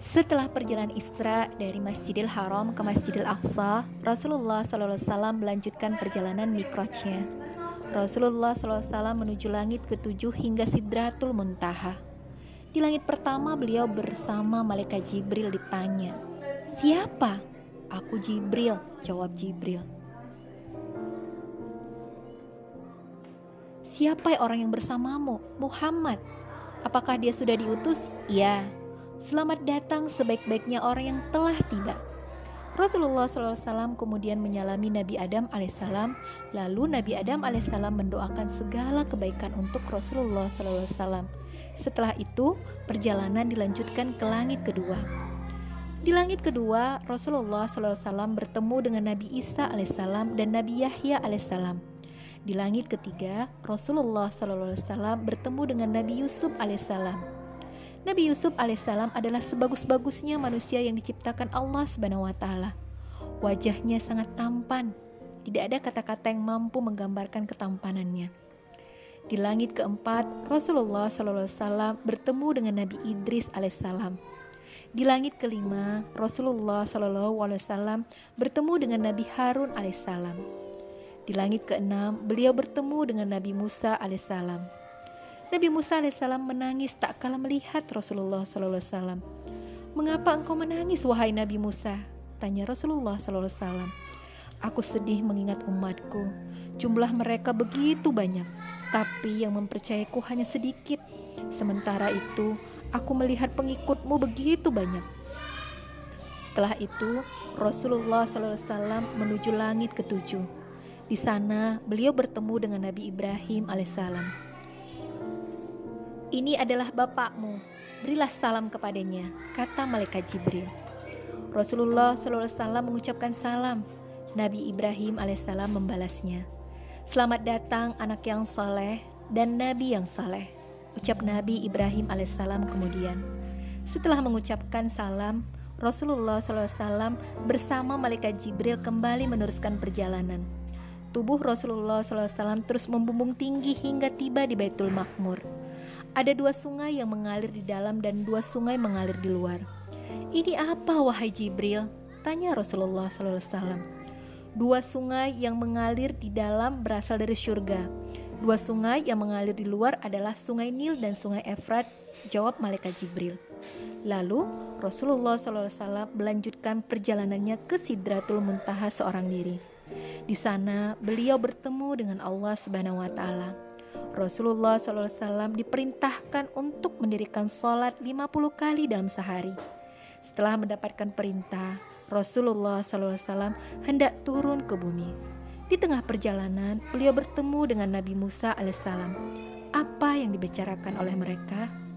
Setelah perjalanan Isra dari Masjidil Haram ke Masjidil Aqsa, Rasulullah SAW melanjutkan perjalanan mikrotnya. Rasulullah SAW menuju langit ketujuh hingga Sidratul Muntaha. Di langit pertama beliau bersama malaikat Jibril ditanya, "Siapa?" "Aku Jibril," jawab Jibril. "Siapa orang yang bersamamu?" "Muhammad." "Apakah dia sudah diutus?" "Iya." Selamat datang sebaik-baiknya orang yang telah tiba. Rasulullah SAW kemudian menyalami Nabi Adam alaihissalam, lalu Nabi Adam alaihissalam mendoakan segala kebaikan untuk Rasulullah SAW. Setelah itu, perjalanan dilanjutkan ke langit kedua. Di langit kedua, Rasulullah SAW bertemu dengan Nabi Isa alaihissalam dan Nabi Yahya alaihissalam. Di langit ketiga, Rasulullah SAW bertemu dengan Nabi Yusuf alaihissalam. Nabi Yusuf alaihissalam adalah sebagus-bagusnya manusia yang diciptakan Allah Subhanahu wa taala. Wajahnya sangat tampan, tidak ada kata-kata yang mampu menggambarkan ketampanannya. Di langit keempat, Rasulullah SAW bertemu dengan Nabi Idris alaihissalam. Di langit kelima, Rasulullah SAW bertemu dengan Nabi Harun alaihissalam. Di langit keenam, beliau bertemu dengan Nabi Musa alaihissalam. Nabi Musa alaihissalam menangis tak kala melihat Rasulullah SAW. Mengapa engkau menangis wahai Nabi Musa? Tanya Rasulullah SAW. Aku sedih mengingat umatku. Jumlah mereka begitu banyak, tapi yang mempercayaku hanya sedikit. Sementara itu, aku melihat pengikutmu begitu banyak. Setelah itu, Rasulullah SAW menuju langit ketujuh. Di sana, beliau bertemu dengan Nabi Ibrahim alaihissalam. Ini adalah bapakmu, berilah salam kepadanya, kata malaikat Jibril. Rasulullah SAW mengucapkan salam. Nabi Ibrahim alaihissalam membalasnya. Selamat datang anak yang saleh dan nabi yang saleh. Ucap Nabi Ibrahim alaihissalam kemudian. Setelah mengucapkan salam, Rasulullah SAW bersama malaikat Jibril kembali meneruskan perjalanan. Tubuh Rasulullah SAW terus membumbung tinggi hingga tiba di Baitul Makmur. Ada dua sungai yang mengalir di dalam dan dua sungai mengalir di luar. Ini apa wahai Jibril? Tanya Rasulullah SAW. Dua sungai yang mengalir di dalam berasal dari surga. Dua sungai yang mengalir di luar adalah sungai Nil dan sungai Efrat, jawab malaikat Jibril. Lalu Rasulullah SAW melanjutkan perjalanannya ke Sidratul Muntaha seorang diri. Di sana beliau bertemu dengan Allah Subhanahu wa taala. Rasulullah SAW diperintahkan untuk mendirikan sholat 50 kali dalam sehari. Setelah mendapatkan perintah, Rasulullah SAW hendak turun ke bumi. Di tengah perjalanan, beliau bertemu dengan Nabi Musa alaihissalam. Apa yang dibicarakan oleh mereka?